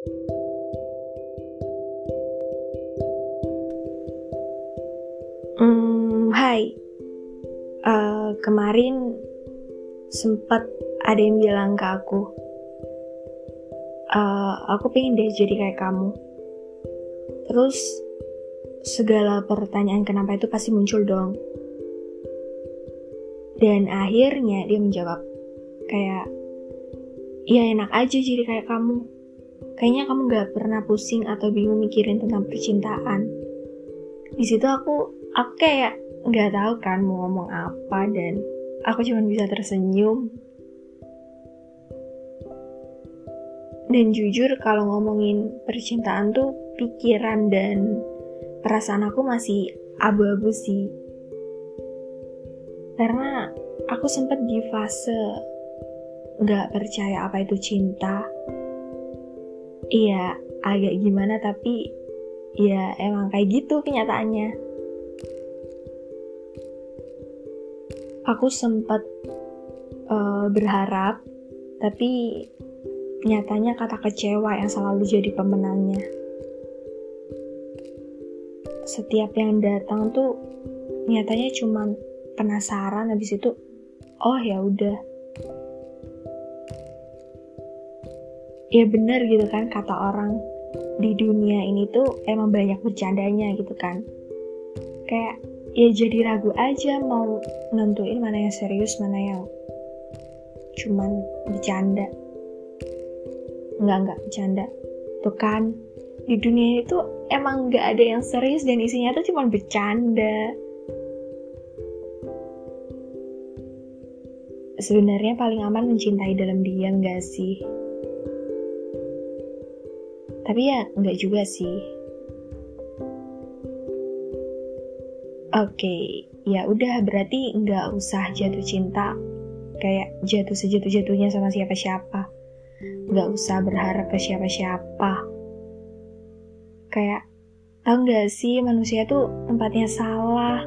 Hmm, hai. Uh, kemarin sempat ada yang bilang ke aku, uh, aku pengen deh jadi kayak kamu. Terus segala pertanyaan kenapa itu pasti muncul dong. Dan akhirnya dia menjawab, kayak, ya enak aja jadi kayak kamu. Kayaknya kamu gak pernah pusing atau bingung mikirin tentang percintaan. Di situ aku, aku kayak nggak tahu kan mau ngomong apa dan aku cuma bisa tersenyum. Dan jujur kalau ngomongin percintaan tuh pikiran dan perasaan aku masih abu-abu sih karena aku sempat di fase nggak percaya apa itu cinta iya agak gimana tapi ya emang kayak gitu kenyataannya. Aku sempat uh, berharap tapi nyatanya kata kecewa yang selalu jadi pemenangnya. Setiap yang datang tuh nyatanya cuman penasaran habis itu oh ya udah ya bener gitu kan kata orang di dunia ini tuh emang banyak bercandanya gitu kan. Kayak ya jadi ragu aja mau nentuin mana yang serius mana yang cuman bercanda. Nggak nggak bercanda. Tuh kan di dunia itu emang nggak ada yang serius dan isinya tuh cuma bercanda. Sebenarnya paling aman mencintai dalam diam gak sih? Tapi ya nggak juga sih. Oke, okay, ya udah berarti nggak usah jatuh cinta kayak jatuh sejatuh-jatuhnya sama siapa-siapa. Nggak usah berharap ke siapa-siapa. Kayak tau nggak sih manusia tuh tempatnya salah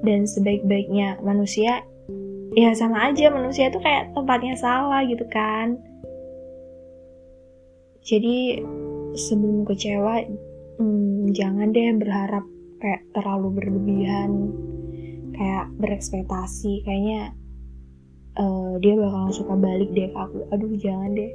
dan sebaik-baiknya manusia ya sama aja manusia itu kayak tempatnya salah gitu kan jadi sebelum kecewa hmm, jangan deh berharap kayak terlalu berlebihan kayak berekspektasi. Kayaknya uh, dia bakalan suka balik deh ke aku. Aduh jangan deh